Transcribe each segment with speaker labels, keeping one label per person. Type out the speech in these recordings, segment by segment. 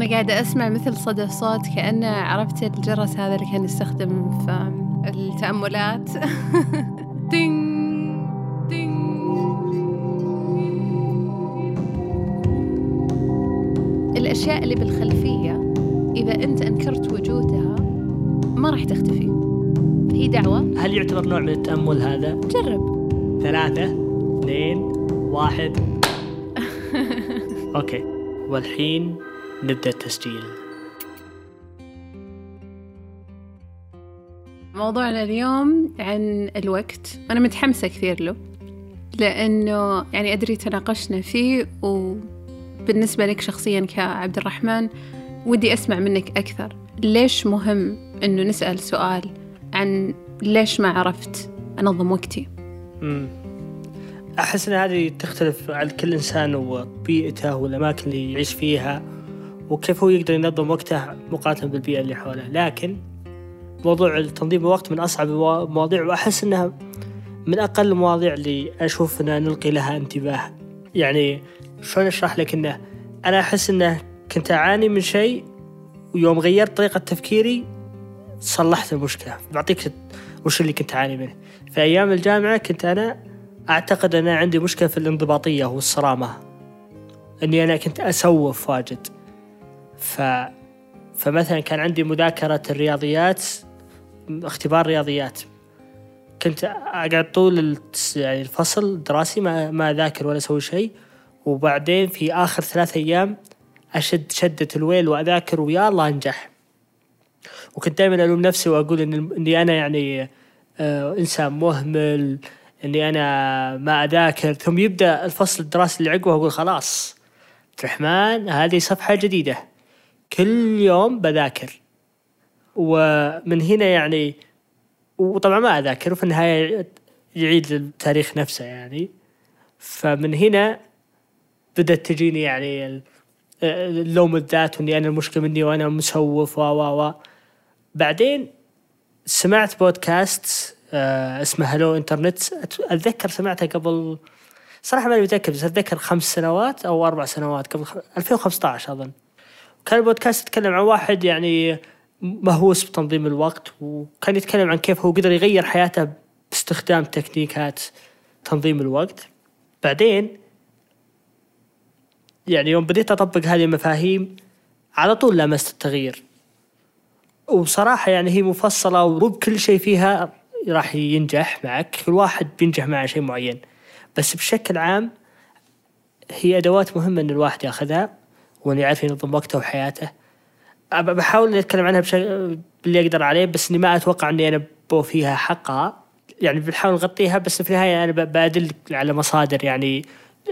Speaker 1: أنا قاعدة أسمع مثل صدى صوت كأنه عرفت الجرس هذا اللي كان يستخدم في التأملات. دينج دينج الأشياء اللي بالخلفية إذا أنت أنكرت وجودها ما راح تختفي. هي دعوة.
Speaker 2: هل يعتبر نوع من التأمل هذا؟
Speaker 1: جرب.
Speaker 2: ثلاثة اثنين واحد. أوكي. والحين نبدأ التسجيل.
Speaker 1: موضوعنا اليوم عن الوقت. أنا متحمسة كثير له لأنه يعني أدري تناقشنا فيه وبالنسبة لك شخصيا كعبد الرحمن ودي أسمع منك أكثر. ليش مهم أنه نسأل سؤال عن ليش ما عرفت أنظم وقتي؟
Speaker 2: مم. أحس أن هذه تختلف على كل إنسان وبيئته والأماكن اللي يعيش فيها. وكيف هو يقدر ينظم وقته مقارنة بالبيئة اللي حوله. لكن موضوع تنظيم الوقت من أصعب المواضيع وأحس أنها من أقل المواضيع اللي أشوف أنها نلقي لها انتباه. يعني شلون أشرح لك أنه أنا أحس أنه كنت أعاني من شيء ويوم غيرت طريقة تفكيري صلحت المشكلة. بعطيك وش اللي كنت أعاني منه. في أيام الجامعة كنت أنا أعتقد أنا عندي مشكلة في الانضباطية والصرامة. إني أنا كنت أسوف واجد. ف فمثلا كان عندي مذاكرة الرياضيات اختبار رياضيات. كنت أقعد طول يعني الفصل الدراسي ما ما أذاكر ولا أسوي شيء وبعدين في آخر ثلاث أيام أشد شدة الويل وأذاكر ويا الله أنجح. وكنت دائما ألوم نفسي وأقول إن إني أنا يعني آه إنسان مهمل إني أنا ما أذاكر. ثم يبدأ الفصل الدراسي اللي عقبه أقول خلاص عبد الرحمن هذه صفحة جديدة. كل يوم بذاكر. ومن هنا يعني وطبعا ما أذاكر وفي النهاية يعيد التاريخ نفسه يعني. فمن هنا بدأت تجيني يعني اللوم الذات وإني أنا المشكلة مني وأنا مسوف و و و. بعدين سمعت بودكاست آه اسمه هلو انترنت. أتذكر سمعته قبل صراحة ماني متاكد بس أتذكر خمس سنوات أو أربع سنوات قبل 2015 أظن. كان البودكاست يتكلم عن واحد يعني مهووس بتنظيم الوقت وكان يتكلم عن كيف هو قدر يغير حياته باستخدام تكنيكات تنظيم الوقت. بعدين يعني يوم بديت أطبق هذه المفاهيم على طول لمست التغيير. وبصراحة يعني هي مفصلة ومو بكل شيء فيها راح ينجح معك كل واحد بينجح مع شيء معين. بس بشكل عام هي أدوات مهمة إن الواحد ياخذها. وإن يعرف ينظم وقته وحياته. بحاول إني أتكلم عنها بشكل اللي أقدر عليه بس إني ما أتوقع إني أنا بوفيها حقها. يعني بنحاول نغطيها بس في النهاية أنا بأدل على مصادر يعني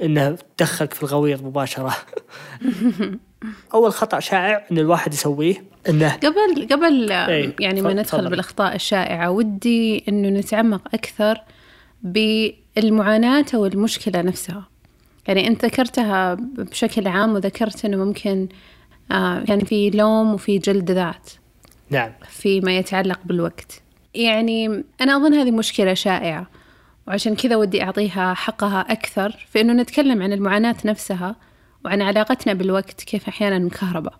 Speaker 2: انها تدخلك في الغويط مباشرة. أول خطأ شائع إن الواحد يسويه انه
Speaker 1: قبل قبل إيه يعني ما ندخل فضل. بالأخطاء الشائعة ودي إنه نتعمق أكثر بالمعاناة أو المشكلة نفسها. يعني انت ذكرتها بشكل عام وذكرت إنه ممكن آه يعني في لوم وفي جلد ذات.
Speaker 2: نعم.
Speaker 1: فيما يتعلق بالوقت. يعني أنا أظن هذه مشكلة شائعة وعشان كذا ودي أعطيها حقها أكثر في أنه نتكلم عن المعاناة نفسها وعن علاقتنا بالوقت كيف أحيانا مكهربة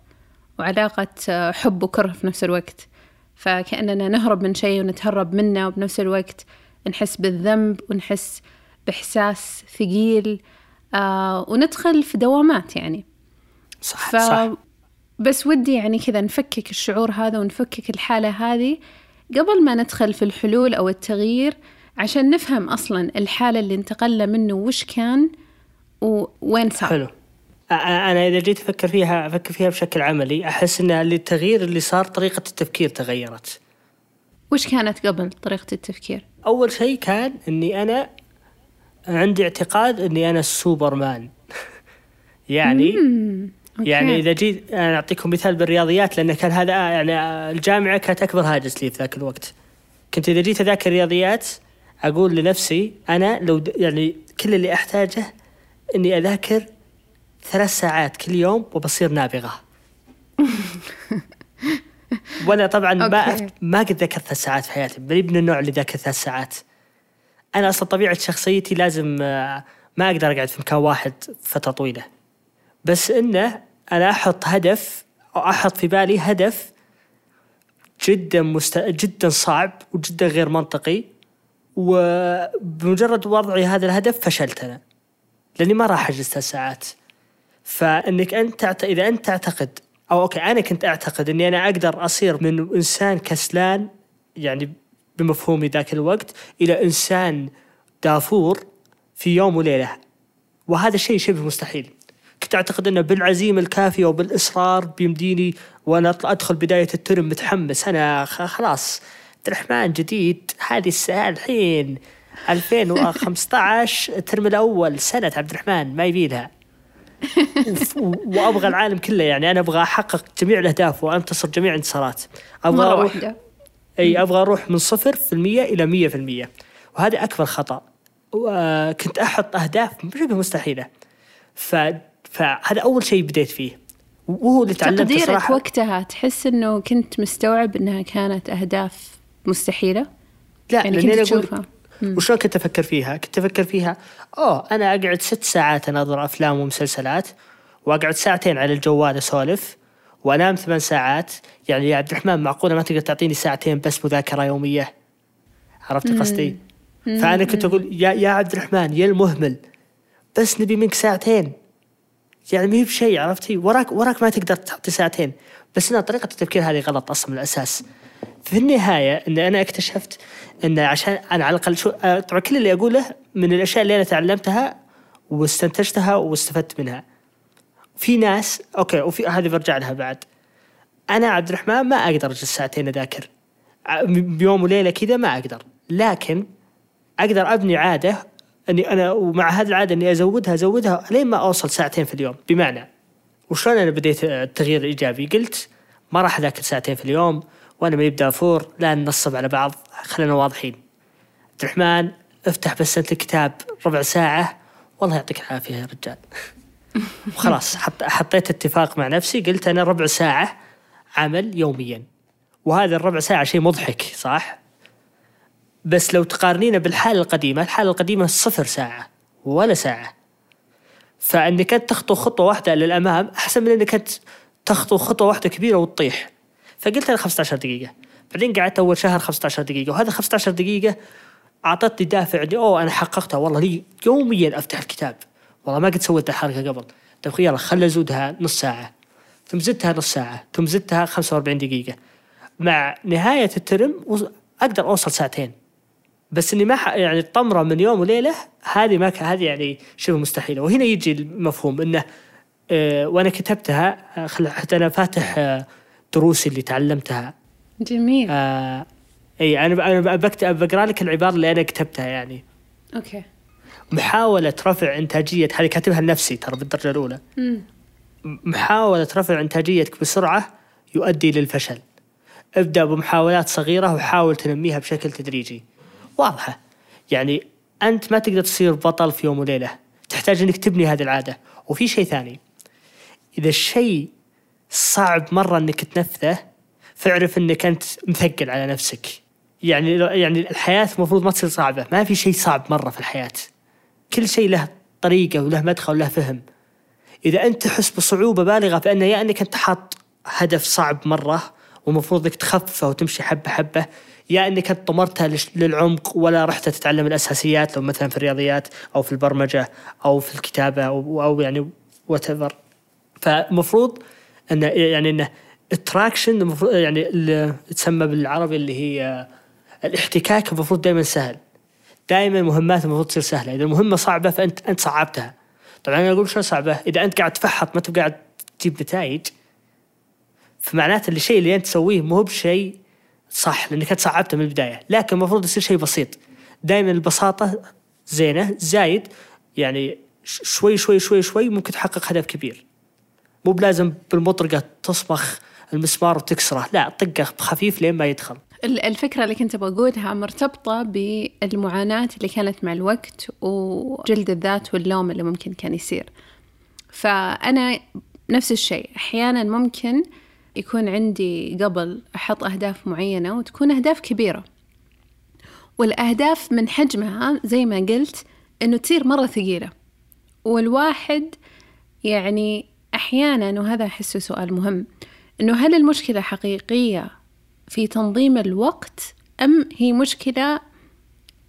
Speaker 1: وعلاقة حب وكره في نفس الوقت. فكأننا نهرب من شيء ونتهرب منه وبنفس الوقت نحس بالذنب ونحس بإحساس ثقيل آه وندخل في دوامات يعني.
Speaker 2: صح, ف... صح.
Speaker 1: بس ودي يعني كذا نفكك الشعور هذا ونفكك الحالة هذه قبل ما ندخل في الحلول أو التغيير عشان نفهم أصلا الحالة اللي انتقلنا منه وش كان ووين صار.
Speaker 2: حلو. أنا إذا جيت أفكر فيها أفكر فيها بشكل عملي أحس أن التغيير اللي صار طريقة التفكير تغيرت.
Speaker 1: وش كانت قبل طريقة التفكير؟
Speaker 2: أول شيء كان أني أنا عندي اعتقاد أني أنا السوبرمان. يعني يعني إذا جيت أنا أعطيكم مثال بالرياضيات لأن كان هذا يعني الجامعة كانت أكبر هاجس لي في ذاك الوقت. كنت إذا جيت اذاكر رياضيات أقول لنفسي أنا لو يعني كل اللي أحتاجه إني أذاكر ثلاث ساعات كل يوم وبصير نابغة. وأنا طبعا ما ما قد ذكرت ثلاث ساعات في حياتي ماني من النوع اللي ذاكر ثلاث ساعات. أنا أصلا طبيعة شخصيتي لازم آه، ما أقدر أقعد في مكان واحد فترة طويلة. بس إنه أنا أحط هدف أو أحط في بالي هدف جدا مست... جدا صعب وجدا غير منطقي. وبمجرد وضعي هذا الهدف فشلت أنا لأني ما راح أجلس ثلاث ساعات. فإنك أنت تعت... إذا أنت تعتقد أو okay أنا كنت أعتقد إني أنا أقدر أصير من إنسان كسلان يعني بمفهومي ذاك الوقت إلى إنسان دافور في يوم وليلة. وهذا الشيء شبه مستحيل. كنت أعتقد أنه بالعزيمة الكافية وبالإصرار بيمديني وأنا أدخل بداية الترم متحمس. أنا خلاص عبد الرحمن جديد هذه السنة الحين 2015 الترم الأول سنة عبد الرحمن ما يبيلها. وأبغى العالم كله يعني. أنا أبغى أحقق جميع الأهداف وأنتصر جميع الانتصارات.
Speaker 1: أبغى مرة أروح واحدة.
Speaker 2: أي أبغى أروح من صفر في المية إلى مية في المية. وهذا أكبر خطأ. وكنت أحط أهداف شبه مستحيلة. ف... فهذا أول شيء بديت فيه. وهو اللي تعلمته
Speaker 1: تقديرك صراحة وقتها تحس إنه كنت مستوعب إنها كانت أهداف مستحيلة؟
Speaker 2: لا يعني كنت تشوفها؟ وشلون كنت أفكر فيها؟ كنت أفكر فيها أوه أنا أقعد ست ساعات أناظر أفلام ومسلسلات وأقعد ساعتين على الجوال أسولف. وأنام ثمان ساعات. يعني يا عبد الرحمن معقولة ما تقدر تعطيني ساعتين بس مذاكرة يومية؟ عرفت قصدي؟ فأنا كنت أقول يا يا عبد الرحمن يا المهمل بس نبي منك ساعتين. يعني ما هي بشيء عرفتي؟ وراك وراك ما تقدر تعطي ساعتين. بس أنا طريقة التفكير هذه غلط أصلا من الأساس. في النهاية إن أنا اكتشفت إن عشان أنا على الأقل شو آه، طبعا كل اللي أقوله من الأشياء اللي أنا تعلمتها واستنتجتها واستفدت منها. في ناس أوكي وفي هذه برجع لها بعد. أنا عبد الرحمن ما أقدر أجلس ساعتين أذاكر. بيوم وليلة كذا ما أقدر. لكن أقدر أبني عادة إني أنا ومع هذه العادة إني أزودها أزودها لين ما أوصل ساعتين في اليوم. بمعنى وشلون أنا بديت التغيير الإيجابي؟ قلت ما راح أذاكر ساعتين في اليوم وأنا ما يبدا فور لا ننصب على بعض خلينا واضحين. عبد الرحمن افتح بس انت الكتاب ربع ساعة والله يعطيك العافية يا رجال. وخلاص حط حطيت اتفاق مع نفسي قلت أنا ربع ساعة عمل يوميا. وهذا الربع ساعة شيء مضحك صح؟ بس لو تقارنينه بالحالة القديمة الحالة القديمة صفر ساعة ولا ساعة. فإنك تخطو خطوة واحدة للأمام أحسن من إنك تخطو خطوة واحدة كبيرة وتطيح. فقلت أنا 15 دقيقة. بعدين قعدت أول شهر 15 دقيقة وهذا 15 دقيقة أعطتني دافع إني أوه أنا حققتها والله لي يوميا أفتح الكتاب. والله ما قد سويت الحركة قبل. طيب يلا خل ازودها نص ساعة. ثم زدتها نص ساعة ثم زدتها 45 دقيقة. مع نهاية الترم أقدر أوصل ساعتين. بس إني ما يعني الطمرة من يوم وليلة هذه ما هذه يعني شبه مستحيلة. وهنا يجي المفهوم إنه آه وأنا كتبتها آه، حتى أنا فاتح آه دروسي اللي تعلمتها.
Speaker 1: جميل. آه
Speaker 2: إي أنا أنا بكتب بقرأ لك العبارة اللي أنا كتبتها يعني.
Speaker 1: أوكي.
Speaker 2: محاولة رفع إنتاجية هذه كاتبها لنفسي ترى بالدرجة الأولى.
Speaker 1: مم.
Speaker 2: محاولة رفع إنتاجيتك بسرعة يؤدي للفشل. ابدأ بمحاولات صغيرة وحاول تنميها بشكل تدريجي. واضحة. يعني أنت ما تقدر تصير بطل في يوم وليلة. تحتاج أنك تبني هذه العادة. وفي شيء ثاني. إذا الشيء صعب مرة أنك تنفذه فاعرف أنك أنت مثقل على نفسك. يعني يعني الحياة المفروض ما تصير صعبة. ما في شيء صعب مرة في الحياة. كل شيء له طريقة وله مدخل وله فهم. إذا أنت تحس بصعوبة بالغة أنه يا أنك أنت حاط هدف صعب مرة ومفروض إنك تخففه وتمشي حبة حبة يا إنك أنت طمرتها للعمق ولا رحت تتعلم الأساسيات لو مثلا في الرياضيات أو في البرمجة أو في الكتابة أو, أو يعني whatever المفروض إنه يعني إنه ال traction المفروض يعني تسمى بالعربي اللي هي الاحتكاك المفروض دائما سهل. دائما مهمات المفروض تصير سهلة. إذا المهمه صعبة فانت أنت صعبتها. طبعا أنا أقول شو صعبة؟ إذا أنت قاعد تفحط ما أنت قاعد تجيب نتائج فمعناته الشيء اللي أنت تسويه مو بشيء صح لأنك أنت صعبته من البداية. لكن المفروض يصير شيء بسيط. دائما البساطة زينة زايد يعني شوي شوي شوي شوي ممكن تحقق هدف كبير. مو بلازم بالمطرقة تصمخ المسمار وتكسره. لا طقه خفيف لين ما يدخل.
Speaker 1: الفكرة اللي كنت بقولها مرتبطة بالمعاناة اللي كانت مع الوقت وجلد الذات واللوم اللي ممكن كان يصير. فأنا نفس الشيء أحيانا ممكن يكون عندي قبل أحط أهداف معينة وتكون أهداف كبيرة. والأهداف من حجمها زي ما قلت إنه تصير مرة ثقيلة. والواحد يعني أحيانا وهذا أحسه سؤال مهم إنه هل المشكلة حقيقية في تنظيم الوقت أم هي مشكلة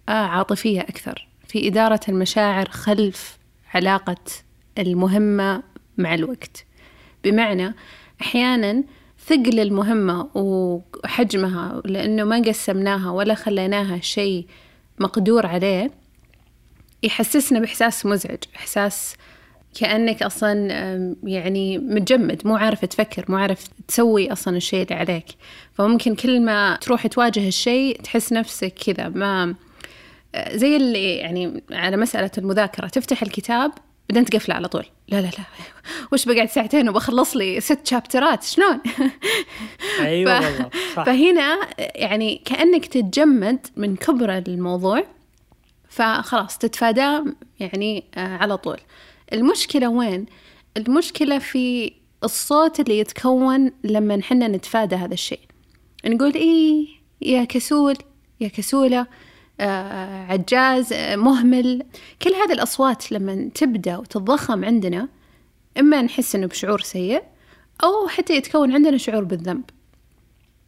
Speaker 1: آه، عاطفية أكثر؟ في إدارة المشاعر خلف علاقة المهمة مع الوقت. بمعنى أحيانا ثقل المهمة وحجمها لأنه ما قسمناها ولا خليناها شيء مقدور عليه يحسسنا بإحساس مزعج إحساس كأنك أصلا يعني متجمد مو عارف تفكر مو عارف تسوي أصلا الشيء اللي عليك. فممكن كل ما تروح تواجه الشيء تحس نفسك كذا ما زي اللي يعني على مسألة المذاكرة تفتح الكتاب بعدين تقفله على طول. لا لا لا وش بقعد ساعتين وبخلص لي ست شابترات شلون؟
Speaker 2: أيوه ف... والله
Speaker 1: صح. فهنا يعني كأنك تتجمد من كبر الموضوع فخلاص تتفاداه يعني آه، على طول. المشكلة وين؟ المشكلة في الصوت اللي يتكون لما نحن نتفادى هذا الشيء. نقول إيه يا كسول يا كسولة آه، عجاز آه، مهمل. كل هذه الأصوات لما تبدأ وتتضخم عندنا إما نحس إنه بشعور سيء أو حتى يتكون عندنا شعور بالذنب.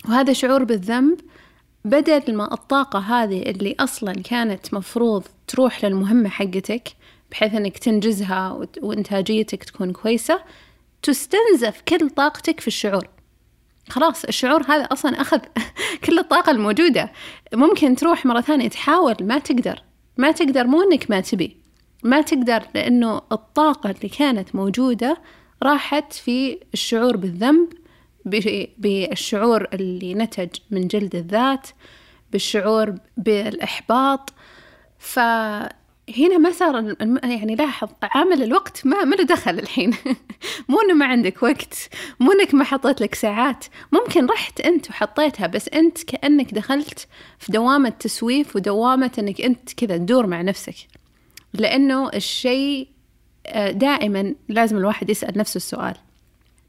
Speaker 1: وهذا شعور بالذنب بدل ما الطاقة هذه اللي أصلا كانت مفروض تروح للمهمة حقتك بحيث أنك تنجزها وإنتاجيتك تكون كويسة تستنزف كل طاقتك في الشعور. خلاص الشعور هذا أصلا أخذ كل الطاقة الموجودة. ممكن تروح مرة ثانية تحاول ما تقدر. ما تقدر مو إنك ما تبي. ما تقدر لأنه الطاقة اللي كانت موجودة راحت في الشعور بالذنب بالشعور اللي نتج من جلد الذات بالشعور بالإحباط. ف هنا ما صار يعني لاحظ عامل الوقت ما ما له دخل الحين. مو إنه ما عندك وقت مو إنك ما حطيت لك ساعات. ممكن رحت أنت وحطيتها بس أنت كأنك دخلت في دوامة تسويف ودوامة إنك أنت كذا تدور مع نفسك. لأنه الشيء آه، دائما لازم الواحد يسأل نفسه السؤال.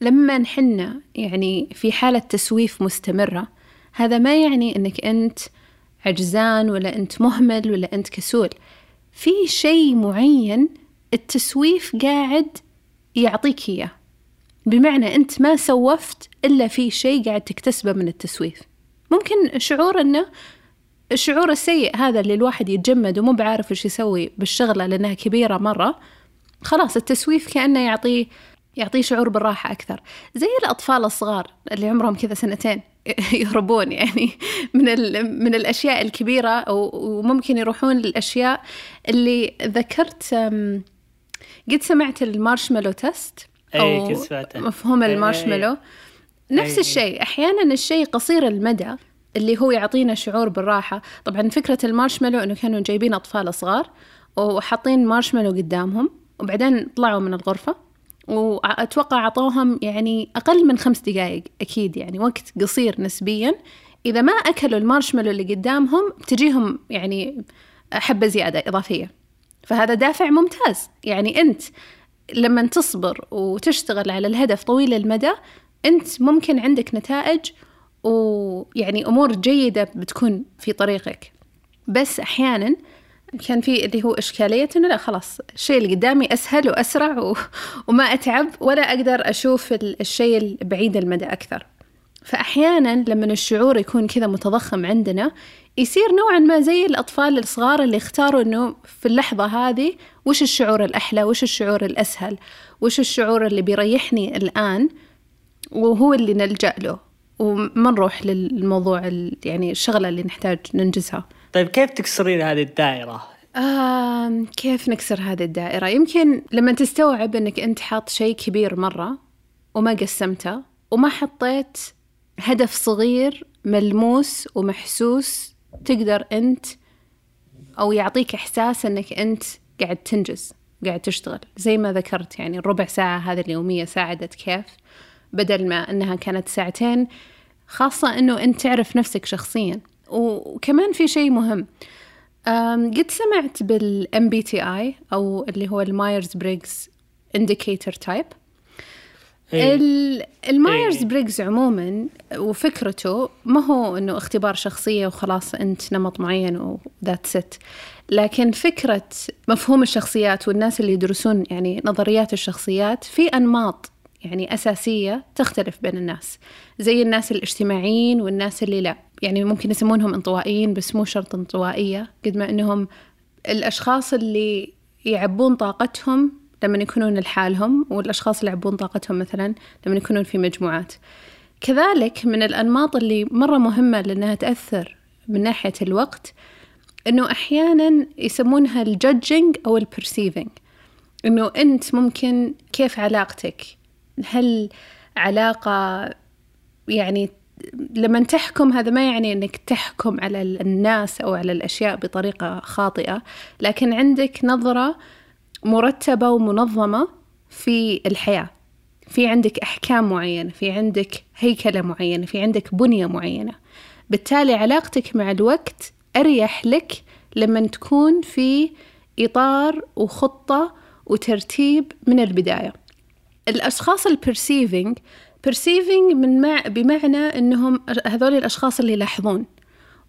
Speaker 1: لما نحن يعني في حالة تسويف مستمرة هذا ما يعني إنك أنت عجزان ولا أنت مهمل ولا أنت كسول. في شيء معين التسويف قاعد يعطيك إياه بمعنى أنت ما سوفت إلا في شيء قاعد تكتسبه من التسويف. ممكن شعور أنه الشعور السيء هذا اللي الواحد يتجمد ومو بعارف وش يسوي بالشغلة لأنها كبيرة مرة. خلاص التسويف كأنه يعطيه يعطيه شعور بالراحة أكثر. زي الأطفال الصغار اللي عمرهم كذا سنتين. يهربون يعني من من الأشياء الكبيرة وممكن يروحون للأشياء اللي ذكرت قد سمعت ال marshmallow
Speaker 2: test؟
Speaker 1: أو مفهوم المارشميلو. نفس الشيء أحيانا الشيء قصير المدى اللي هو يعطينا شعور بالراحة. طبعا فكرة المارشميلو إنه كانوا جايبين أطفال صغار وحاطين مارشميلو قدامهم وبعدين طلعوا من الغرفة. وأتوقع أعطوهم يعني أقل من خمس دقائق أكيد يعني وقت قصير نسبيا. إذا ما أكلوا المارشميلو اللي قدامهم تجيهم يعني حبة زيادة إضافية. فهذا دافع ممتاز. يعني أنت لما تصبر وتشتغل على الهدف طويل المدى أنت ممكن عندك نتائج ويعني أمور جيدة بتكون في طريقك. بس أحيانا كان في اللي هو إشكالية إنه لا خلاص الشيء اللي قدامي أسهل وأسرع و... وما أتعب ولا أقدر أشوف الشيء البعيد المدى أكثر. فأحيانا لما الشعور يكون كذا متضخم عندنا يصير نوعا ما زي الأطفال الصغار اللي اختاروا إنه في اللحظة هذه وش الشعور الأحلى وش الشعور الأسهل وش الشعور اللي بيريحني الآن وهو اللي نلجأ له. وما نروح للموضوع يعني الشغلة اللي نحتاج ننجزها.
Speaker 2: طيب كيف تكسرين هذه الدائرة؟
Speaker 1: آه كيف نكسر هذه الدائرة؟ يمكن لما تستوعب إنك أنت حاط شيء كبير مرة وما قسمته وما حطيت هدف صغير ملموس ومحسوس تقدر أنت أو يعطيك إحساس إنك أنت قاعد تنجز قاعد تشتغل زي ما ذكرت يعني الربع ساعة هذه اليومية ساعدت كيف بدل ما إنها كانت ساعتين خاصة إنه أنت تعرف نفسك شخصيا وكمان في شيء مهم. قد سمعت بال MBTI أو اللي هو ال Myers Briggs Indicator Type ال Myers Briggs عموما وفكرته ما هو إنه اختبار شخصية وخلاص أنت نمط معين و that's it لكن فكرة مفهوم الشخصيات والناس اللي يدرسون يعني نظريات الشخصيات في أنماط يعني أساسية تختلف بين الناس. زي الناس الاجتماعيين والناس اللي لا. يعني ممكن يسمونهم انطوائيين بس مو شرط انطوائية قد ما أنهم الأشخاص اللي يعبون طاقتهم لما يكونون لحالهم والأشخاص اللي يعبون طاقتهم مثلا لما يكونون في مجموعات. كذلك من الأنماط اللي مرة مهمة لأنها تأثر من ناحية الوقت إنه أحيانا يسمونها ال judging أو ال perceiving إنه أنت ممكن كيف علاقتك هل علاقة يعني لما تحكم هذا ما يعني إنك تحكم على الناس أو على الأشياء بطريقة خاطئة لكن عندك نظرة مرتبة ومنظمة في الحياة. في عندك أحكام معينة في عندك هيكلة معينة في عندك بنية معينة. بالتالي علاقتك مع الوقت أريح لك لما تكون في إطار وخطة وترتيب من البداية. الأشخاص البرسيفينج perceiving من مع بمعنى إنهم هذول الأشخاص اللي يلاحظون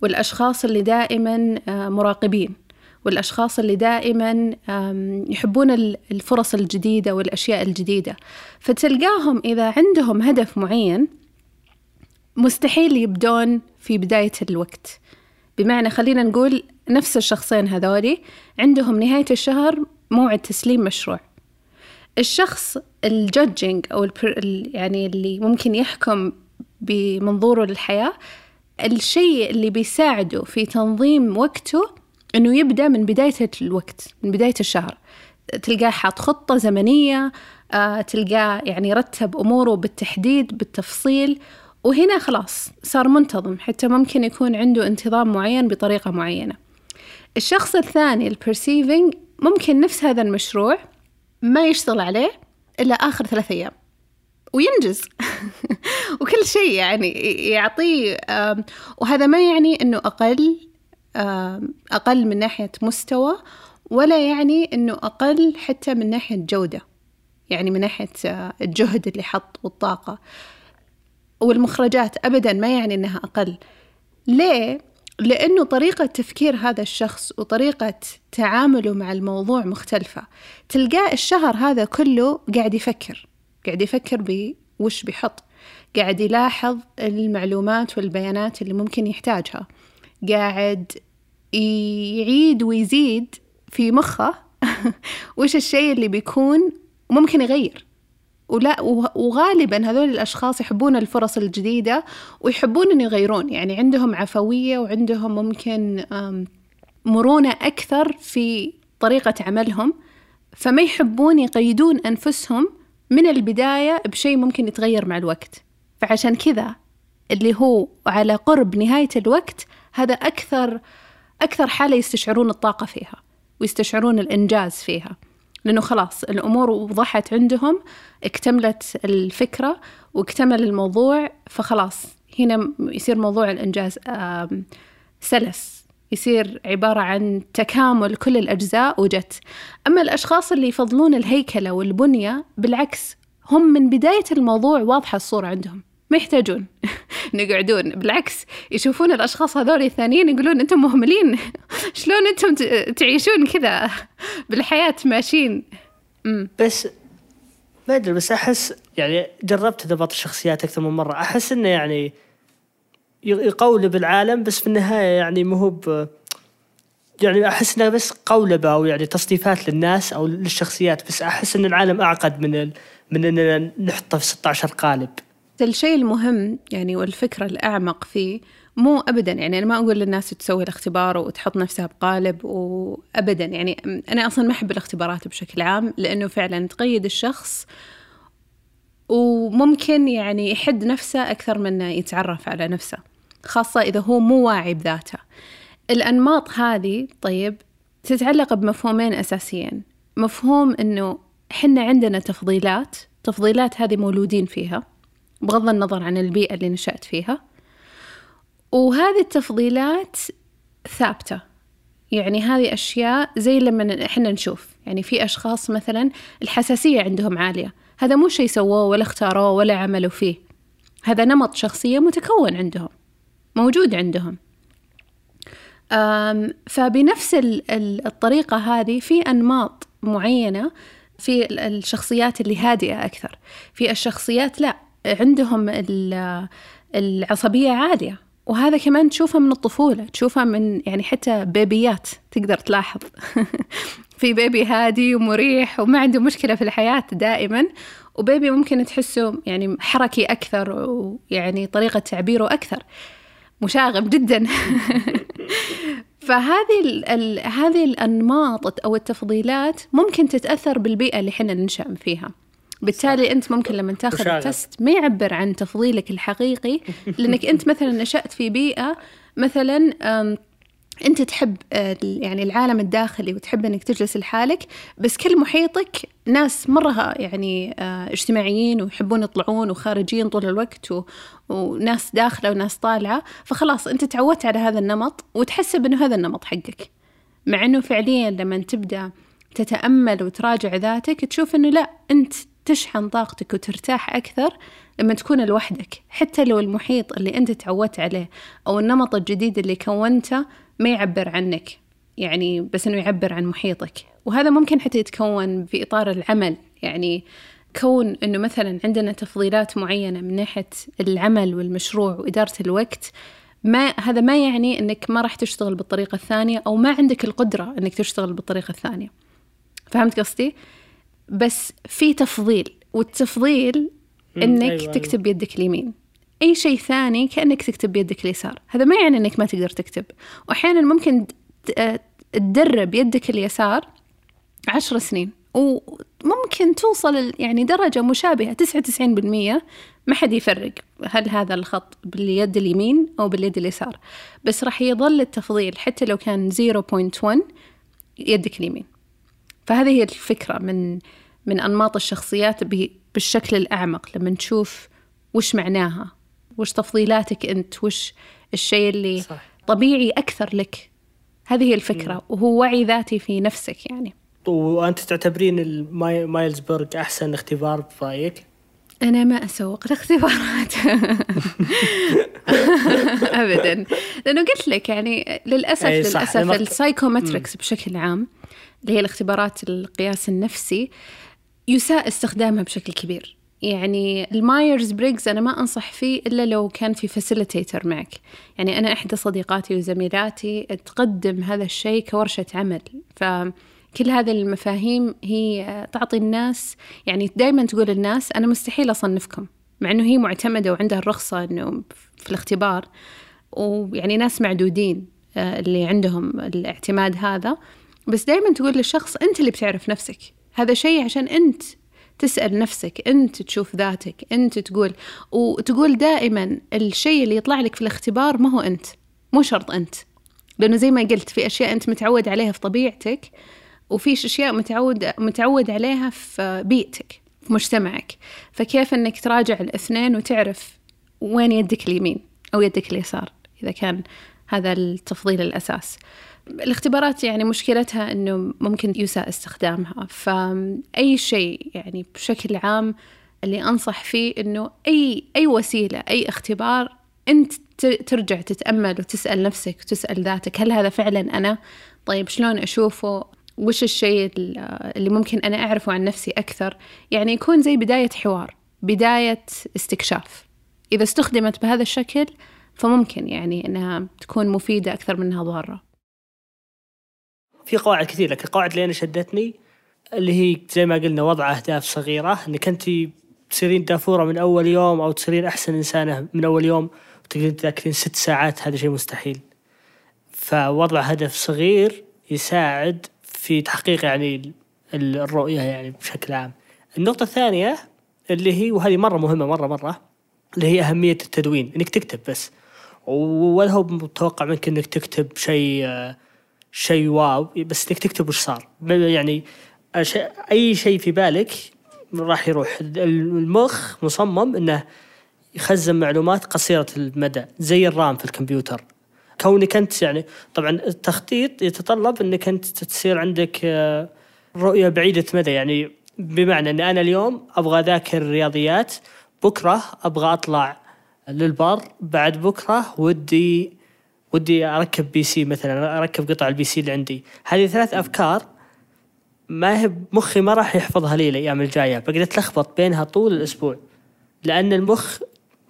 Speaker 1: والأشخاص اللي دائما آه، مراقبين والأشخاص اللي دائما يحبون الفرص الجديدة والأشياء الجديدة. فتلقاهم إذا عندهم هدف معين مستحيل يبدون في بداية الوقت. بمعنى خلينا نقول نفس الشخصين هذولي عندهم نهاية الشهر موعد تسليم مشروع. الشخص الجادجينج أو يعني اللي ممكن يحكم بمنظوره للحياة الشيء اللي بيساعده في تنظيم وقته إنه يبدأ من بداية الوقت من بداية الشهر. تلقاه حاط خطة زمنية آه، تلقاه يعني رتب أموره بالتحديد بالتفصيل وهنا خلاص صار منتظم. حتى ممكن يكون عنده انتظام معين بطريقة معينة. الشخص الثاني ال perceiving ممكن نفس هذا المشروع ما يشتغل عليه إلا آخر ثلاث أيام. وينجز. وكل شيء يعني يعطيه وهذا ما يعني أنه أقل أقل من ناحية مستوى ولا يعني أنه أقل حتى من ناحية جودة. يعني من ناحية آه، الجهد اللي حط والطاقة. والمخرجات أبدا ما يعني أنها أقل. ليه؟ لأنه طريقة تفكير هذا الشخص وطريقة تعامله مع الموضوع مختلفة. تلقاه الشهر هذا كله قاعد يفكر قاعد يفكر بوش بيحط. قاعد يلاحظ المعلومات والبيانات اللي ممكن يحتاجها. قاعد يعيد ويزيد في مخه وش الشيء اللي بيكون ممكن يغير. ولا وغالبا هذول الأشخاص يحبون الفرص الجديدة ويحبون أن يغيرون. يعني عندهم عفوية وعندهم ممكن مرونة أكثر في طريقة عملهم فما يحبون يقيدون أنفسهم من البداية بشيء ممكن يتغير مع الوقت. فعشان كذا اللي هو على قرب نهاية الوقت هذا أكثر أكثر حالة يستشعرون الطاقة فيها ويستشعرون الإنجاز فيها. لأنه خلاص الأمور وضحت عندهم اكتملت الفكرة واكتمل الموضوع فخلاص هنا يصير موضوع الإنجاز سلس. يصير عبارة عن تكامل كل الأجزاء وجت. أما الأشخاص اللي يفضلون الهيكلة والبنية بالعكس هم من بداية الموضوع واضحة الصورة عندهم. ما يحتاجون يقعدون بالعكس يشوفون الأشخاص هذول الثانيين يقولون أنتم مهملين. شلون أنتم تعيشون كذا؟ بالحياة ماشيين.
Speaker 2: بس ما أدري بس أحس يعني جربت ضبط الشخصيات أكثر من مرة. أحس إنه يعني يقولب العالم بس في النهاية يعني مو يعني أحس انها بس قولبه أو يعني تصنيفات للناس أو للشخصيات بس أحس إن العالم أعقد من ال... من إننا نحطه في 16 قالب.
Speaker 1: الشيء المهم يعني والفكرة الأعمق فيه مو أبدا يعني أنا ما أقول للناس تسوي الاختبار وتحط نفسها بقالب وأبدا يعني أنا أصلا ما أحب الاختبارات بشكل عام لأنه فعلا تقيد الشخص وممكن يعني يحد نفسه أكثر من يتعرف على نفسه خاصة إذا هو مو واعي بذاته. الأنماط هذه طيب تتعلق بمفهومين أساسيين. مفهوم أنه حنا عندنا تفضيلات تفضيلات هذه مولودين فيها. بغض النظر عن البيئة اللي نشأت فيها. وهذه التفضيلات ثابتة. يعني هذه أشياء زي لما إحنا نشوف. يعني في أشخاص مثلا الحساسية عندهم عالية. هذا مو شيء سووه ولا اختاروه ولا عملوا فيه. هذا نمط شخصية متكون عندهم. موجود عندهم. فبنفس الطريقة هذه في أنماط معينة في الشخصيات اللي هادئة أكثر. في الشخصيات لا. عندهم العصبية عالية. وهذا كمان تشوفه من الطفولة تشوفه من يعني حتى بيبيات تقدر تلاحظ. في بيبي هادي ومريح وما عنده مشكلة في الحياة دائما وبيبي ممكن تحسه يعني حركي أكثر ويعني طريقة تعبيره أكثر. مشاغب جدا. فهذه ال ال هذه الأنماط أو التفضيلات ممكن تتأثر بالبيئة اللي حنا ننشأ فيها. بالتالي أنت ممكن لما تاخذ التست ما يعبر عن تفضيلك الحقيقي لأنك أنت مثلا نشأت في بيئة مثلا أنت تحب يعني العالم الداخلي وتحب إنك تجلس لحالك بس كل محيطك ناس مرة يعني آه، اجتماعيين ويحبون يطلعون وخارجين طول الوقت و... وناس داخلة وناس طالعة فخلاص أنت تعودت على هذا النمط وتحسب إنه هذا النمط حقك. مع إنه فعليا لما تبدأ تتأمل وتراجع ذاتك تشوف إنه لا أنت تشحن طاقتك وترتاح أكثر لما تكون لوحدك. حتى لو المحيط اللي أنت تعودت عليه أو النمط الجديد اللي كونته ما يعبر عنك يعني بس إنه يعبر عن محيطك. وهذا ممكن حتى يتكون في إطار العمل. يعني كون إنه مثلا عندنا تفضيلات معينة من ناحية العمل والمشروع وإدارة الوقت ما هذا ما يعني إنك ما راح تشتغل بالطريقة الثانية أو ما عندك القدرة إنك تشتغل بالطريقة الثانية. فهمت قصدي؟ بس في تفضيل والتفضيل إنك أيوة, أيوة. تكتب بيدك اليمين. أي شيء ثاني كأنك تكتب بيدك اليسار. هذا ما يعني إنك ما تقدر تكتب. واحيانا ممكن تدرب يدك اليسار عشر سنين وممكن توصل يعني درجة مشابهة تسعة وتسعين بالمية. ما حد يفرق هل هذا الخط باليد اليمين أو باليد اليسار. بس راح يظل التفضيل حتى لو كان 0.1 يدك اليمين. فهذه هي الفكرة من من أنماط الشخصيات بالشكل الأعمق لما نشوف وش معناها وش تفضيلاتك أنت وش الشيء اللي صح. طبيعي أكثر لك. هذه هي الفكرة وهو وعي ذاتي في نفسك يعني.
Speaker 2: وأنت تعتبرين ال Myers Briggs أحسن اختبار برأيك؟
Speaker 1: أنا ما أسوق الاختبارات. أبدا. لأنه قلت لك يعني للأسف للأسف ال psychometrics بشكل عام اللي هي الاختبارات القياس النفسي يساء استخدامها بشكل كبير. يعني ال Myers Briggs أنا ما أنصح فيه إلا لو كان في facilitator معك. يعني أنا إحدى صديقاتي وزميلاتي تقدم هذا الشيء كورشة عمل. فكل هذه المفاهيم هي تعطي الناس يعني دائما تقول الناس أنا مستحيل أصنفكم مع أنه هي معتمدة وعندها الرخصة أنه في الاختبار. ويعني ناس معدودين آه، اللي عندهم الاعتماد هذا. بس دائما تقول للشخص أنت اللي بتعرف نفسك. هذا شيء عشان أنت تسأل نفسك أنت تشوف ذاتك أنت تقول. وتقول دائما الشيء اللي يطلع لك في الاختبار ما هو أنت مو شرط أنت. لأنه زي ما قلت في أشياء أنت متعود عليها في طبيعتك وفي أشياء متعود متعود عليها في بيئتك في مجتمعك. فكيف أنك تراجع الاثنين وتعرف وين يدك اليمين أو يدك اليسار إذا كان هذا التفضيل الأساس. الاختبارات يعني مشكلتها إنه ممكن يساء استخدامها. فأي شيء يعني بشكل عام اللي أنصح فيه إنه أي أي وسيلة أي اختبار أنت ترجع تتأمل وتسأل نفسك وتسأل ذاتك هل هذا فعلا أنا؟ طيب شلون أشوفه؟ وش الشيء اللي ممكن أنا أعرفه عن نفسي أكثر؟ يعني يكون زي بداية حوار بداية استكشاف. إذا استخدمت بهذا الشكل فممكن يعني إنها تكون مفيدة أكثر منها ضارة.
Speaker 2: في قواعد كثير لكن القواعد اللي أنا شدتني اللي هي زي ما قلنا وضع أهداف صغيرة إنك أنت تصيرين دافورة من أول يوم أو تصيرين أحسن إنسانة من أول يوم وتقدرين تذاكرين ست ساعات هذا شيء مستحيل. فوضع هدف صغير يساعد في تحقيق يعني الرؤية يعني بشكل عام. النقطة الثانية اللي هي وهذه مرة مهمة مرة مرة اللي هي أهمية التدوين إنك تكتب بس. ولا هو متوقع منك إنك تكتب شيء شيء واو بس انك تكتب وش صار. يعني أي شيء في بالك راح يروح. المخ مصمم إنه يخزن معلومات قصيرة المدى زي الرام في الكمبيوتر. كونك أنت يعني طبعا التخطيط يتطلب إنك أنت تصير عندك آه، رؤية بعيدة مدى. يعني بمعنى إن أنا اليوم أبغى أذاكر رياضيات بكرة أبغى أطلع للبر بعد بكرة ودي ودي أركب PC مثلا أركب قطع ال PC اللي عندي. هذه ثلاث أفكار ما هي مخي ما راح يحفظها لي الأيام الجاية. بقعد أتلخبط بينها طول الأسبوع لأن المخ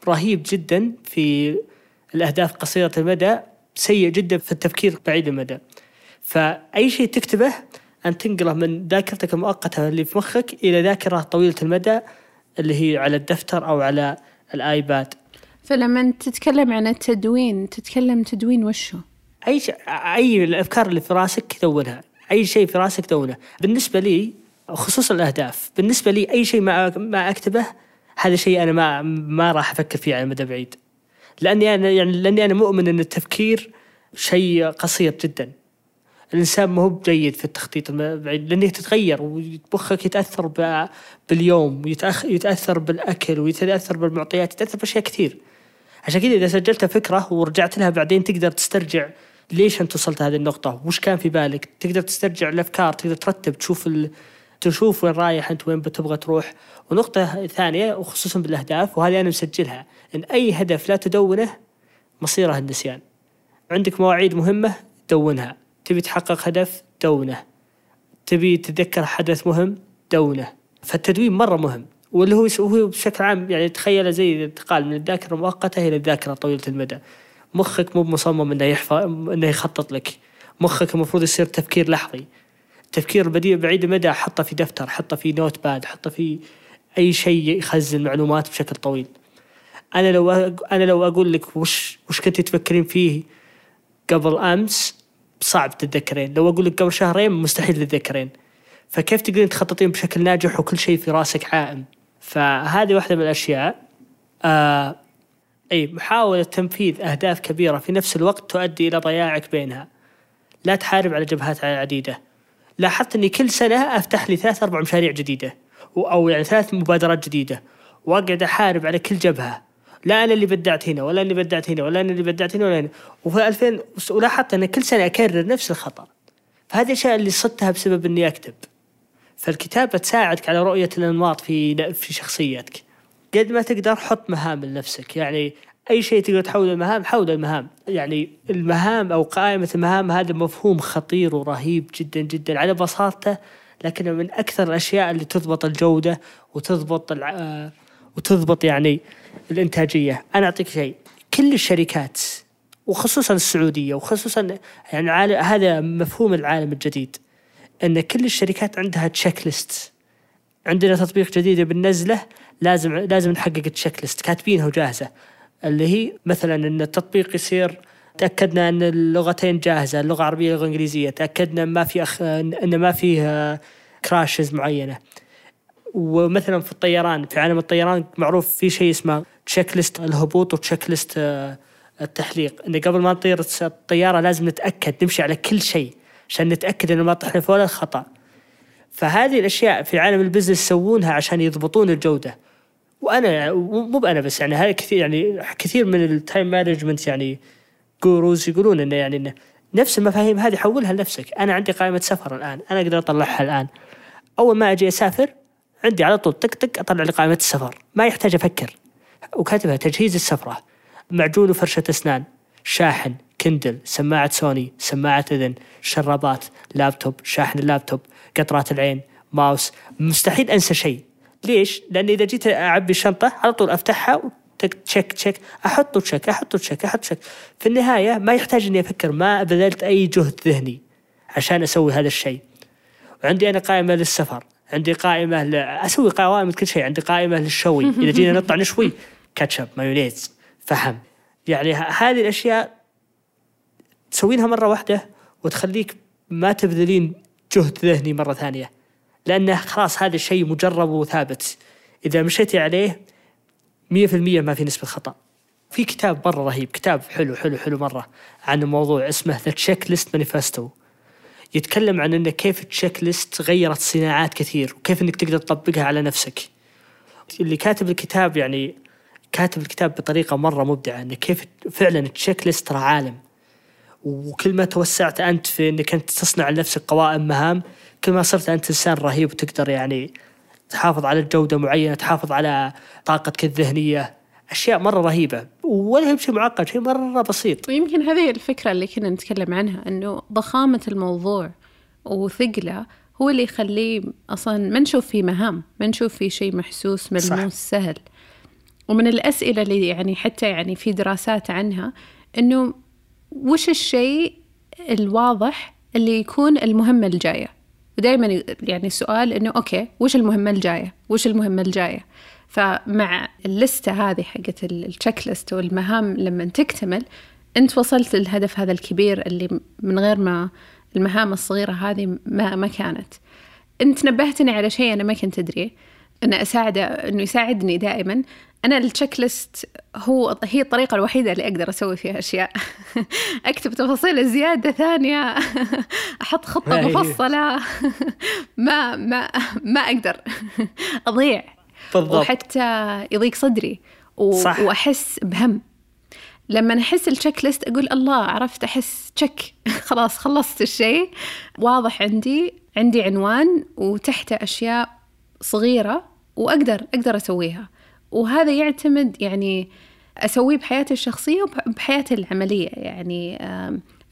Speaker 2: رهيب جدا في الأهداف قصيرة المدى سيء جدا في التفكير بعيد المدى. فأي شيء تكتبه أن تنقله من ذاكرتك المؤقتة اللي في مخك إلى ذاكرة طويلة المدى اللي هي على الدفتر أو على الآيباد.
Speaker 1: فلما تتكلم عن التدوين تتكلم تدوين وشو؟
Speaker 2: أي شيء أي الأفكار اللي في راسك دونها أي شيء في راسك دونه بالنسبة لي خصوصا الأهداف بالنسبة لي أي شيء ما ما أكتبه هذا شيء أنا ما ما راح أفكر فيه على مدى بعيد. لأني أنا يعني لأني أنا مؤمن إن التفكير شيء قصير جدا. الإنسان ما هو بجيد في التخطيط البعيد لأنه تتغير ومخك يتأثر باليوم ويتاثر بالأكل ويتأثر بالمعطيات يتأثر بأشياء كثير. عشان كذا إذا سجلت فكرة ورجعت لها بعدين تقدر تسترجع ليش أنت وصلت هذه النقطة؟ وش كان في بالك؟ تقدر تسترجع الأفكار تقدر ترتب تشوف ال... تشوف وين رايح أنت وين بتبغى تروح. ونقطة ثانية وخصوصا بالأهداف وهذه أنا مسجلها إن أي هدف لا تدونه مصيره النسيان. عندك مواعيد مهمة دونها. تبي تحقق هدف دونه. تبي تتذكر حدث مهم دونه. فالتدوين مرة مهم. واللي هو هو بشكل عام يعني تخيله زي الانتقال من الذاكرة المؤقته إلى الذاكرة طويلة المدى. مخك مو مصمم إنه يحفظ إنه يخطط لك. مخك المفروض يصير تفكير لحظي. التفكير البعيد بعيد المدى حطه في دفتر حطه في notepad حطه في أي شيء يخزن معلومات بشكل طويل. أنا لو أنا لو أقول لك وش وش كنت تفكرين فيه قبل أمس صعب تتذكرين. لو أقول لك قبل شهرين مستحيل تتذكرين. فكيف تقدرين تخططين بشكل ناجح وكل شيء في راسك عائم؟ فهذه واحدة من الأشياء. آه أي محاولة تنفيذ أهداف كبيرة في نفس الوقت تؤدي إلى ضياعك بينها. لا تحارب على جبهات عديدة. لاحظت أني كل سنة أفتح لي ثلاث أربع مشاريع جديدة أو يعني ثلاث مبادرات جديدة وأقعد أحارب على كل جبهة. لا أنا اللي بدعت هنا ولا اللي بدعت هنا ولا أنا اللي بدعت هنا ولا أنا. وفي 2000 ولاحظت أن كل سنة أكرر نفس الخطأ. فهذه الأشياء اللي صدتها بسبب إني أكتب. فالكتابة تساعدك على رؤية الأنماط في في شخصيتك. قد ما تقدر حط مهام لنفسك. يعني أي شيء تقدر تحول المهام حول المهام. يعني المهام أو قائمة المهام هذا مفهوم خطير ورهيب جدا جدا على بساطته لكنه من أكثر الأشياء اللي تضبط الجودة وتضبط آه، وتضبط يعني الإنتاجية. أنا أعطيك شيء. كل الشركات وخصوصا السعودية وخصوصا يعني هذا مفهوم العالم الجديد. أن كل الشركات عندها تشيك ليست عندنا تطبيق جديد بننزله لازم لازم نحقق التشيك ليست كاتبينها وجاهزه اللي هي مثلا أن التطبيق يصير تأكدنا أن اللغتين جاهزة اللغة العربيه واللغة الانجليزيه تأكدنا ما في أخ... أن ما فيه crashes معينة. ومثلا في الطيران في عالم الطيران معروف في شيء اسمه checklist الهبوط و checklist التحليق. إن قبل ما نطير الطيارة لازم نتأكد نمشي على كل شيء. عشان نتأكد إنه ما طحنا في ولا خطأ. فهذه الأشياء في عالم ال business يسوونها عشان يضبطون الجودة. وأنا مو بأنا بس يعني هذا كثير يعني كثير من ال time management يعني gurus يقولون إنه يعني إنه نفس المفاهيم هذه حولها لنفسك. أنا عندي قائمة سفر الآن أنا أقدر أطلعها الآن. أول ما أجي أسافر عندي على طول تك تك أطلع لي قائمه السفر. ما يحتاج أفكر. وكاتبها تجهيز السفرة. معجون وفرشة أسنان. شاحن. Kindle سماعة سوني سماعة إذن شرابات لابتوب شاحن اللابتوب قطرات العين ماوس. مستحيل أنسى شيء. ليش؟ لأن إذا جيت أعبي الشنطة على طول أفتحها check check أحط check أحط check أحط check في النهاية ما يحتاج إني أفكر ما بذلت أي جهد ذهني عشان أسوي هذا الشيء. وعندي أنا قائمة للسفر عندي قائمة ل... أسوي قوائم كل شيء. عندي قائمة للشوي. إذا جينا نطلع نشوي كاتشب مايونيز فحم. يعني هذه الأشياء تسوينها مرة واحدة وتخليك ما تبذلين جهد ذهني مرة ثانية لأنه خلاص هذا الشيء مجرب وثابت. إذا مشيتي عليه مية في المية ما في نسبة خطأ. في كتاب مرة رهيب كتاب حلو حلو حلو مرة عن الموضوع اسمه The Checklist Manifesto يتكلم عن انه كيف ال checklist غيرت صناعات كثير وكيف إنك تقدر تطبقها على نفسك. اللي كاتب الكتاب يعني كاتب الكتاب بطريقة مرة مبدعة انه كيف فعلا ال checklist ترى عالم. وكل ما توسعت أنت في إنك أنت تصنع لنفسك قوائم مهام كل ما صرت أنت إنسان رهيب وتقدر يعني تحافظ على الجوده معينة تحافظ على طاقتك الذهنية. أشياء مرة رهيبة ولا هي شيء معقد شيء مرة بسيط.
Speaker 1: ويمكن هذه الفكرة اللي كنا نتكلم عنها إنه ضخامة الموضوع وثقله هو اللي يخليه أصلا ما نشوف فيه مهام ما نشوف فيه شيء محسوس ملموس. سهل. ومن الأسئلة اللي يعني حتى يعني في دراسات عنها إنه وش الشيء الواضح اللي يكون المهمة الجاية؟ ودائما يعني السؤال إنه okay وش المهمة الجاية؟ وش المهمة الجاية؟ فمع اللستة هذه حقت ال checklist والمهام لما تكتمل أنت وصلت للهدف هذا الكبير اللي من غير ما المهام الصغيرة هذه ما, ما كانت. أنت نبهتني على شيء أنا ما كنت أدري. أن أساعده أنه يساعدني دائما. أنا ال checklist هو هي الطريقة الوحيدة اللي أقدر أسوي فيها أشياء. أكتب تفاصيل زيادة ثانية. أحط خطة مفصلة. ما ما ما أقدر. أضيع. بالضبط. وحتى يضيق صدري. و... صح. وأحس بهم. لما أحس ال checklist أقول الله عرفت؟ أحس check خلاص خلصت الشيء. واضح عندي عندي عنوان وتحته أشياء صغيرة وأقدر أقدر أسويها. وهذا يعتمد يعني أسويه بحياتي الشخصية وبحياتي العملية. يعني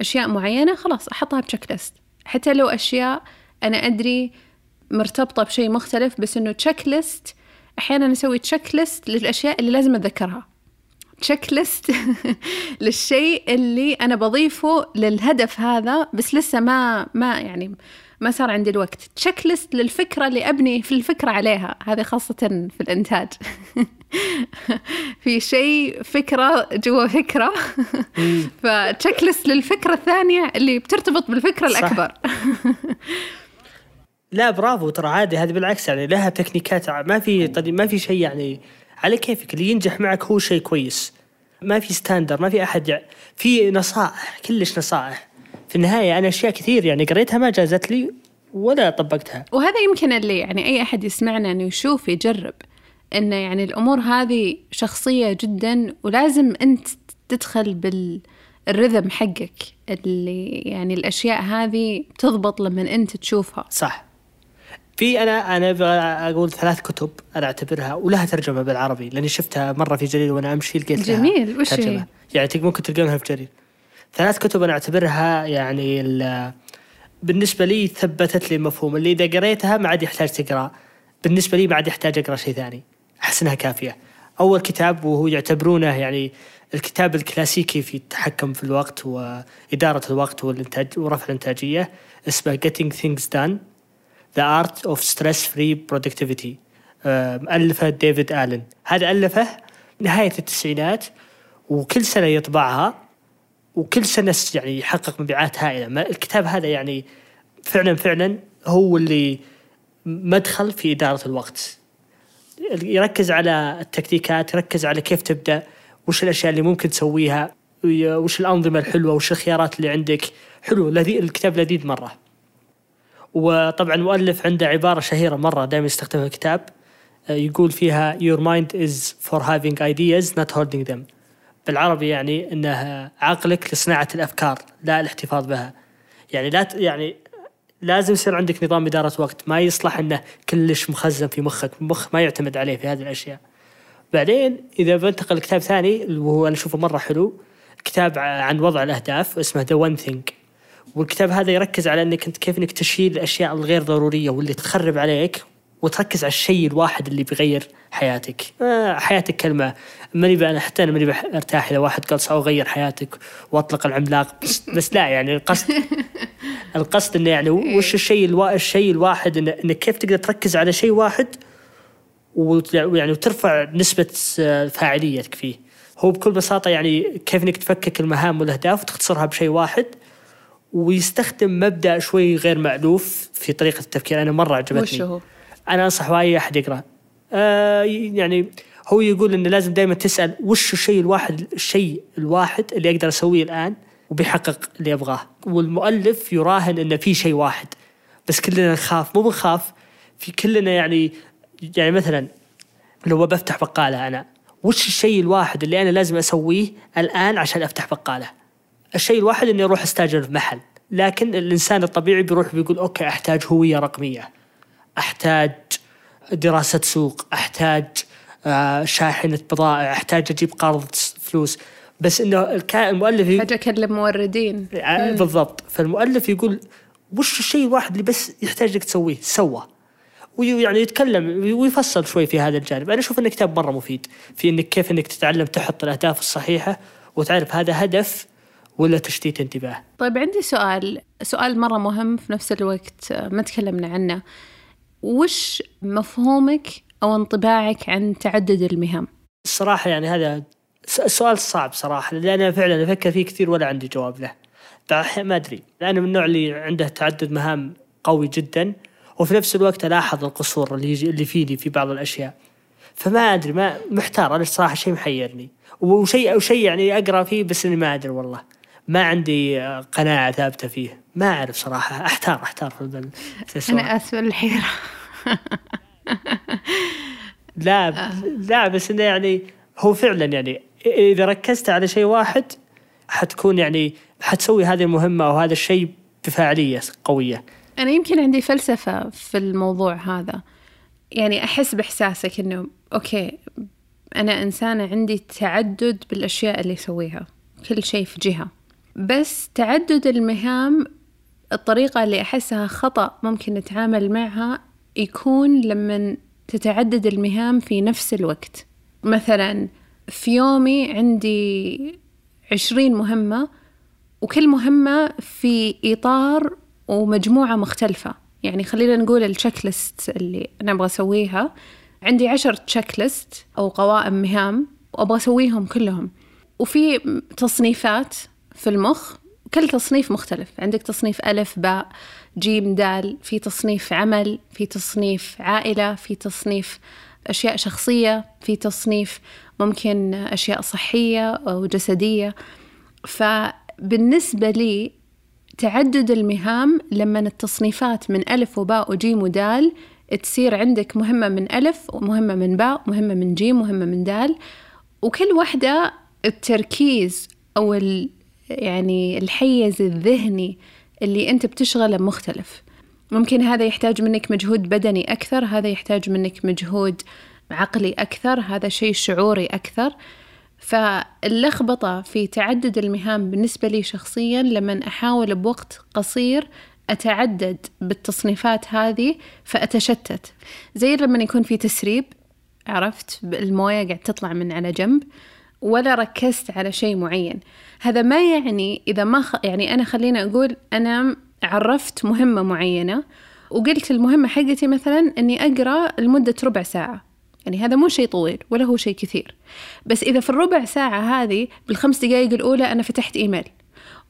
Speaker 1: أشياء معينة خلاص أحطها ب checklist. حتى لو أشياء أنا أدري مرتبطة بشيء مختلف بس إنه checklist أحيانا أسوي checklist للأشياء اللي لازم أتذكرها. checklist للشيء اللي أنا بضيفه للهدف هذا بس لسه ما ما يعني ما صار عندي الوقت. checklist للفكرة اللي أبني في الفكرة عليها. هذه خاصة في الإنتاج. في شيء فكرة جوا فكرة. ف checklist للفكرة الثانية اللي بترتبط بالفكرة الأكبر.
Speaker 2: لا برافو ترى عادي. هذه بالعكس يعني لها تكنيكات. ما في ما في شيء يعني على كيفك. اللي ينجح معك هو شيء كويس. ما في standard ما في أحد في نصائح كلش نصائح. في النهاية أنا أشياء كثير يعني قريتها ما جازت لي ولا طبقتها.
Speaker 1: وهذا يمكن اللي يعني أي أحد يسمعنا إنه يشوف يجرب انه يعني الأمور هذه شخصية جدا ولازم أنت تدخل بال الرذم حقك اللي يعني الأشياء هذه تضبط لما أنت تشوفها.
Speaker 2: صح. في أنا أنا أقول ثلاث كتب أنا أعتبرها ولها ترجمة بالعربي لأني شفتها مرة في جرير وأنا أمشي لقيت
Speaker 1: جميل. وش هي؟
Speaker 2: يعني ممكن تلقونها في جرير ثلاث كتب أنا أعتبرها يعني بالنسبة لي ثبتت لي المفهوم اللي إذا قريتها ما عاد يحتاج تقرأ. بالنسبة لي ما عاد يحتاج أقرأ شيء ثاني. أحس إنها كافية. أول كتاب وهو يعتبرونه يعني الكتاب الكلاسيكي في التحكم في الوقت وإدارة الوقت والإنتاج ورفع الإنتاجية اسمه Getting Things Done The Art of Stress Free Productivity مؤلفه ديفيد آلن هذا ألفه نهاية التسعينات وكل سنة يطبعها. وكل سنة يعني يحقق مبيعات هائلة. الكتاب هذا يعني فعلا فعلا هو اللي مدخل في إدارة الوقت. يركز على التكتيكات يركز على كيف تبدأ وش الأشياء اللي ممكن تسويها وش الأنظمة الحلوة وش الخيارات اللي عندك. حلو لذيذ الكتاب لذيذ مرة. وطبعا المؤلف عنده عبارة شهيرة مرة دائما يستخدمها الكتاب. آه، يقول فيها your mind is for having ideas not holding them. بالعربي يعني إنه عقلك لصناعة الأفكار لا الاحتفاظ بها. يعني لا يعني لازم يصير عندك نظام إدارة وقت ما يصلح إنه كلش مخزن في مخك المخ ما يعتمد عليه في هذه الأشياء. بعدين إذا بنتقل لكتاب ثاني وهو أنا أشوفه مرة حلو كتاب عن وضع الأهداف اسمه The One Thing والكتاب هذا يركز على إنك أنت كيف إنك تشيل الأشياء الغير ضرورية واللي تخرب عليك وتركز على الشيء الواحد اللي بيغير حياتك. آه حياتك كلمة. ماني أنا حتى أنا ماني ارتاح إذا واحد قال سأغير حياتك وأطلق العملاق. بس, بس لا يعني القصد القصد إنه يعني وش الشيء الوا... الشيء الواحد إنه, كيف تقدر تركز على شيء واحد ويعني وترفع نسبة فاعليتك فيه. هو بكل بساطة يعني كيف إنك تفكك المهام والأهداف وتختصرها بشيء واحد ويستخدم مبدأ شوي غير مألوف في طريقة التفكير. أنا مرة عجبتني. وش هو؟ أنا أنصح اي أحد يقرأ. آه يعني هو يقول إنه لازم دائما تسأل وش الشيء الواحد الشيء الواحد اللي أقدر اسويه الآن وبيحقق اللي ابغاه والمؤلف يراهن إنه في شيء واحد بس كلنا نخاف. مو بنخاف في كلنا يعني يعني مثلا لو بفتح بقالة أنا وش الشيء الواحد اللي أنا لازم أسويه الآن عشان أفتح بقالة؟ الشيء الواحد إني أروح أستأجر في محل لكن الإنسان الطبيعي بيروح بيقول أوكي أحتاج هوية رقمية. أحتاج دراسة سوق أحتاج آه، شاحنة بضائع أحتاج أجيب قرض فلوس. بس إنه المؤلف
Speaker 1: أحتاج أكلم موردين.
Speaker 2: آه، بالضبط. فالمؤلف يقول وش الشيء الواحد اللي بس يحتاج لك تسويه؟ سوى. ويعني يتكلم ويفصل شوي في هذا الجانب. أنا أشوف انه كتاب مرة مفيد في إنك كيف إنك تتعلم تحط الأهداف الصحيحة وتعرف هذا هدف ولا تشتيت انتباه.
Speaker 1: طيب عندي سؤال. سؤال مرة مهم في نفس الوقت ما تكلمنا عنه. وش مفهومك أو انطباعك عن تعدد المهام؟
Speaker 2: الصراحة يعني هذا سؤال صعب صراحة لأن أنا فعلا أفكر فيه كثير ولا عندي جواب له. ما أدري لأنا من النوع اللي عنده تعدد مهام قوي جدا وفي نفس الوقت ألاحظ القصور اللي يجي اللي فيني في بعض الأشياء. فما أدري ما محتار أنا الصراحة شيء محيرني. وشيء أو شيء يعني أقرأ فيه بس إني ما أدري والله. ما عندي قناعة ثابتة فيه. ما أعرف صراحة أحتار أحتار
Speaker 1: في السؤال أنا أسفل الحيرة
Speaker 2: لا لا بس إنه يعني هو فعلا يعني إذا ركزت على شيء واحد حتكون يعني حتسوي هذه المهمة أو هذا الشيء بفاعلية قوية.
Speaker 1: أنا يمكن عندي فلسفة في الموضوع هذا. يعني أحس بإحساسك إنه أوكي أنا إنسانة عندي تعدد بالأشياء اللي أسويها كل شيء في جهة. بس تعدد المهام الطريقة اللي أحسها خطأ ممكن نتعامل معها يكون لما تتعدد المهام في نفس الوقت. مثلا في يومي عندي عشرين مهمة وكل مهمة في إطار ومجموعة مختلفة. يعني خلينا نقول ال checklist اللي أنا أبغى أسويها. عندي عشر checklist أو قوائم مهام وأبغى أسويهم كلهم. وفي تصنيفات في المخ كل تصنيف مختلف. عندك تصنيف ألف باء جيم دال في تصنيف عمل في تصنيف عائلة في تصنيف أشياء شخصية في تصنيف ممكن أشياء صحية أو جسدية. فبالنسبة لي تعدد المهام لما التصنيفات من ألف وباء وجيم ودال تصير عندك مهمة من ألف ومهمة من باء مهمة من جيم مهمة من دال. وكل واحدة التركيز أو يعني الحيز الذهني اللي أنت بتشغله مختلف. ممكن هذا يحتاج منك مجهود بدني أكثر هذا يحتاج منك مجهود عقلي أكثر هذا شيء شعوري أكثر. فاللخبطة في تعدد المهام بالنسبة لي شخصيا لما أحاول بوقت قصير أتعدد بالتصنيفات هذه فأتشتت. زي لما يكون في تسريب عرفت؟ الموية قاعد تطلع من على جنب. ولا ركزت على شيء معين. هذا ما يعني إذا ما خ... يعني أنا خلينا أقول أنا عرفت مهمة معينة وقلت المهمة حقتي مثلا أني أقرأ لمدة ربع ساعة. يعني هذا مو شيء طويل ولا هو شيء كثير. بس إذا في الربع ساعة هذه بالخمس دقائق الأولى أنا فتحت إيميل.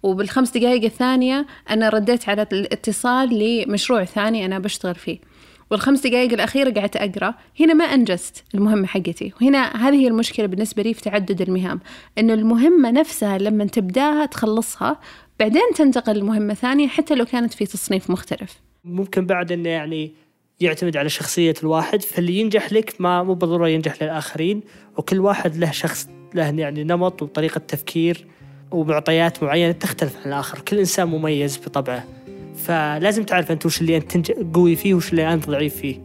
Speaker 1: وبالخمس دقائق الثانية أنا رديت على الاتصال لمشروع ثاني أنا بشتغل فيه. والخمس دقائق الأخيرة قعدت أقرأ. هنا ما أنجزت المهمة حقتي. وهنا هذه هي المشكلة بالنسبة لي في تعدد المهام. إنه المهمة نفسها لما تبداها تخلصها بعدين تنتقل لمهمة ثانية حتى لو كانت في تصنيف مختلف.
Speaker 2: ممكن بعد إنه يعني يعتمد على شخصية الواحد فاللي ينجح لك ما مو بالضرورة ينجح للآخرين. وكل واحد له شخص له يعني نمط وطريقة تفكير ومعطيات معينة تختلف عن الآخر. كل إنسان مميز بطبعه. فلازم تعرف أنت وش اللي أنت قوي فيه وش اللي أنت ضعيف فيه.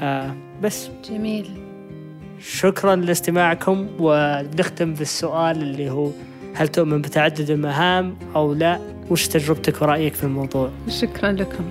Speaker 2: آه بس.
Speaker 1: جميل.
Speaker 2: شكرا لاستماعكم ونختم بالسؤال اللي هو هل تؤمن بتعدد المهام أو لا؟ وش تجربتك ورأيك في الموضوع؟
Speaker 1: شكرا لكم.